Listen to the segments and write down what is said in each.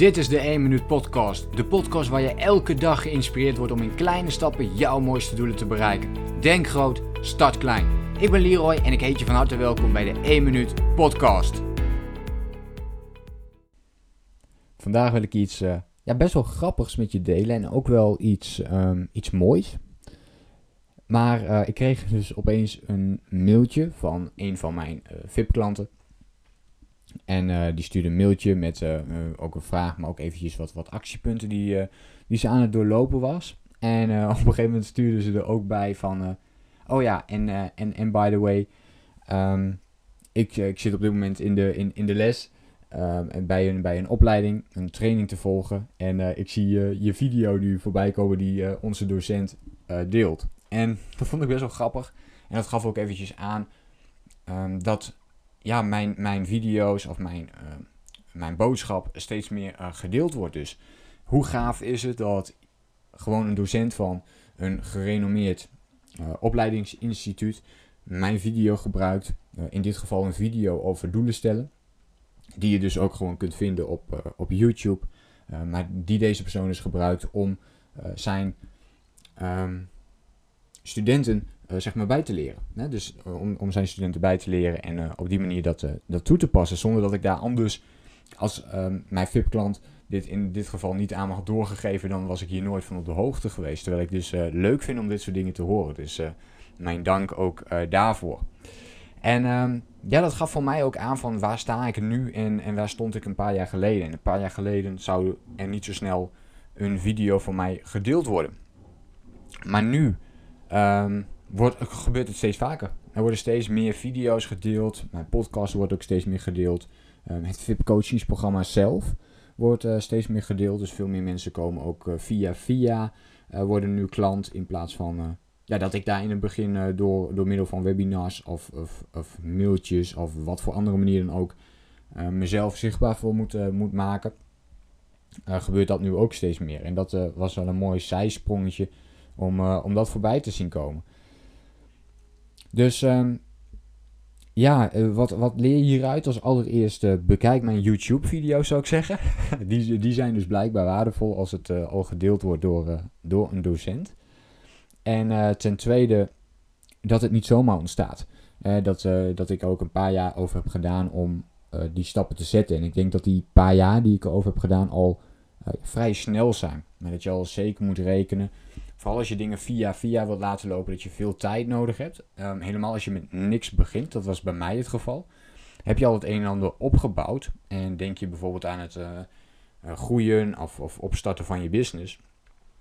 Dit is de 1 Minuut Podcast. De podcast waar je elke dag geïnspireerd wordt om in kleine stappen jouw mooiste doelen te bereiken. Denk groot, start klein. Ik ben Leroy en ik heet je van harte welkom bij de 1 Minuut Podcast. Vandaag wil ik iets uh, ja, best wel grappigs met je delen en ook wel iets, um, iets moois. Maar uh, ik kreeg dus opeens een mailtje van een van mijn uh, VIP-klanten. En uh, die stuurde een mailtje met uh, ook een vraag, maar ook eventjes wat, wat actiepunten die, die ze aan het doorlopen was. En op een gegeven moment stuurde ze er ook bij van, oh ja, en, en, en by the way, um, ik, ik zit op dit moment in de, in, in de les um, bij, een, bij een opleiding, een training te volgen. En ik zie je video nu voorbij komen die onze docent deelt. En dat vond ik best wel grappig. En dat gaf ook eventjes aan um, dat ja, mijn, mijn video's of mijn, uh, mijn boodschap steeds meer uh, gedeeld wordt. Dus hoe gaaf is het dat gewoon een docent van een gerenommeerd uh, opleidingsinstituut mijn video gebruikt. in dit geval een video over doelen stellen. Die je dus ook gewoon kunt vinden op, op YouTube. maar die deze persoon dus gebruikt om zijn um, studenten zeg maar bij te leren. Hè? Dus uh, om, om zijn studenten bij te leren en uh, op die manier dat, dat toe te passen. Zonder dat ik daar anders als ehm, mijn VIP-klant dit in dit geval niet aan had doorgegeven, dan was ik hier nooit van op de hoogte geweest. Terwijl ik dus leuk vind om dit soort dingen te horen. Dus mijn dank ook daarvoor. En um, ja, dat gaf voor mij ook aan van waar sta ik nu en, en waar stond ik een paar jaar geleden. En een paar jaar geleden zou er niet zo snel een video van mij gedeeld worden. Maar nu um, wordt, gebeurt het steeds vaker. Er worden steeds meer video's gedeeld. Mijn podcast wordt ook steeds meer gedeeld. Um, het VIP coachingsprogramma zelf wordt uh, steeds meer gedeeld. Dus veel meer mensen komen ook uh, via via uh, worden nu klant. In plaats van ja, dat ik daar in het begin door, door middel van webinars of, of, of, mailtjes of wat voor andere manier dan ook mezelf zichtbaar voor moet, moet maken. gebeurt dat nu ook steeds meer. En dat was wel een mooi zijsprongetje om, om dat voorbij te zien komen. Dus um, ja, uh, wat, wat leer je hieruit? Als allereerst uh, bekijk mijn YouTube-video's, zou ik zeggen. die, die zijn dus blijkbaar waardevol als het uh, al gedeeld wordt door, door een docent. En ten tweede, dat het niet zomaar ontstaat. dat, dat ik ook een paar jaar over heb gedaan om die stappen te zetten. En ik denk dat die paar jaar die ik erover heb gedaan al vrij snel zijn. Maar dat je al zeker moet rekenen Vooral als je dingen via via wilt laten lopen, dat je veel tijd nodig hebt. Um, helemaal als je met niks begint, dat was bij mij het geval. Heb je al het een en ander opgebouwd en denk je bijvoorbeeld aan het uh, groeien of, of opstarten van je business.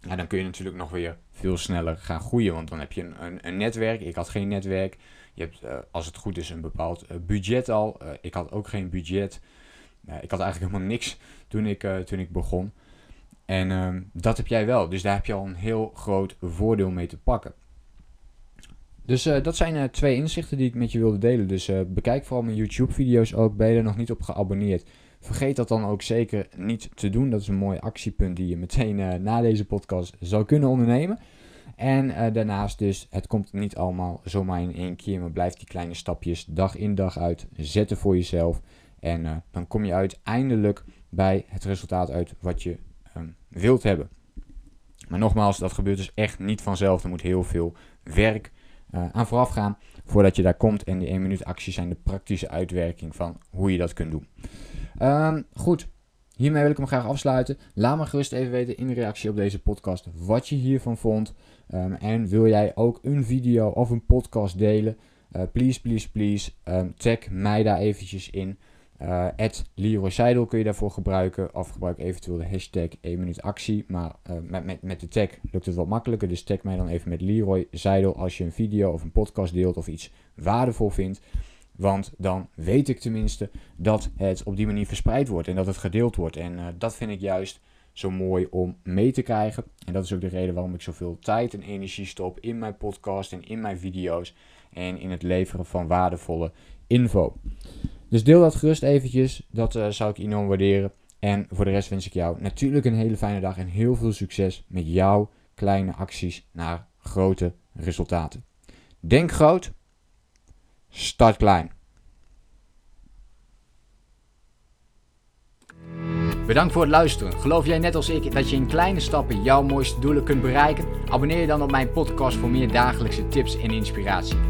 Ja, dan kun je natuurlijk nog weer veel sneller gaan groeien, want dan heb je een, een, netwerk. Ik had geen netwerk. Je hebt, uh, als het goed is, een bepaald budget al. ik had ook geen budget. ik had eigenlijk helemaal niks toen ik, toen ik begon. En um, dat heb jij wel. Dus daar heb je al een heel groot voordeel mee te pakken. Dus uh, dat zijn uh, twee inzichten die ik met je wilde delen. Dus uh, bekijk vooral mijn YouTube-video's ook. Ben je er nog niet op geabonneerd? Vergeet dat dan ook zeker niet te doen. Dat is een mooi actiepunt die je meteen na deze podcast zou kunnen ondernemen. En daarnaast dus, het komt niet allemaal zomaar in één keer. Maar blijf die kleine stapjes dag in dag uit zetten voor jezelf. En dan kom je uiteindelijk bij het resultaat uit wat je um, wilt hebben. Maar nogmaals, dat gebeurt dus echt niet vanzelf. Er moet heel veel werk uh, aan vooraf gaan voordat je daar komt. En die 1 minuut acties zijn de praktische uitwerking van hoe je dat kunt doen. Um, goed, hiermee wil ik hem graag afsluiten. Laat me gerust even weten in reactie op deze podcast wat je hiervan vond. Um, en wil jij ook een video of een podcast delen? Uh, please, please, please, um, mij daar eventjes in. Uh, Leroy Seidel kun je daarvoor gebruiken. Of gebruik eventueel de hashtag 1 minuut actie. Maar uh, met, met, met de tag lukt het wat makkelijker. Dus tag mij dan even met Leroy Seidel als je een video of een podcast deelt of iets waardevol vindt. Want dan weet ik tenminste dat het op die manier verspreid wordt en dat het gedeeld wordt. En uh, dat vind ik juist zo mooi om mee te krijgen. En dat is ook de reden waarom ik zoveel tijd en energie stop in mijn podcast en in mijn video's. En in het leveren van waardevolle info. Dus deel dat gerust eventjes. Dat uh, zou ik enorm waarderen. En voor de rest wens ik jou natuurlijk een hele fijne dag en heel veel succes met jouw kleine acties naar grote resultaten. Denk groot, start klein. Bedankt voor het luisteren. Geloof jij net als ik dat je in kleine stappen jouw mooiste doelen kunt bereiken? Abonneer je dan op mijn podcast voor meer dagelijkse tips en inspiratie.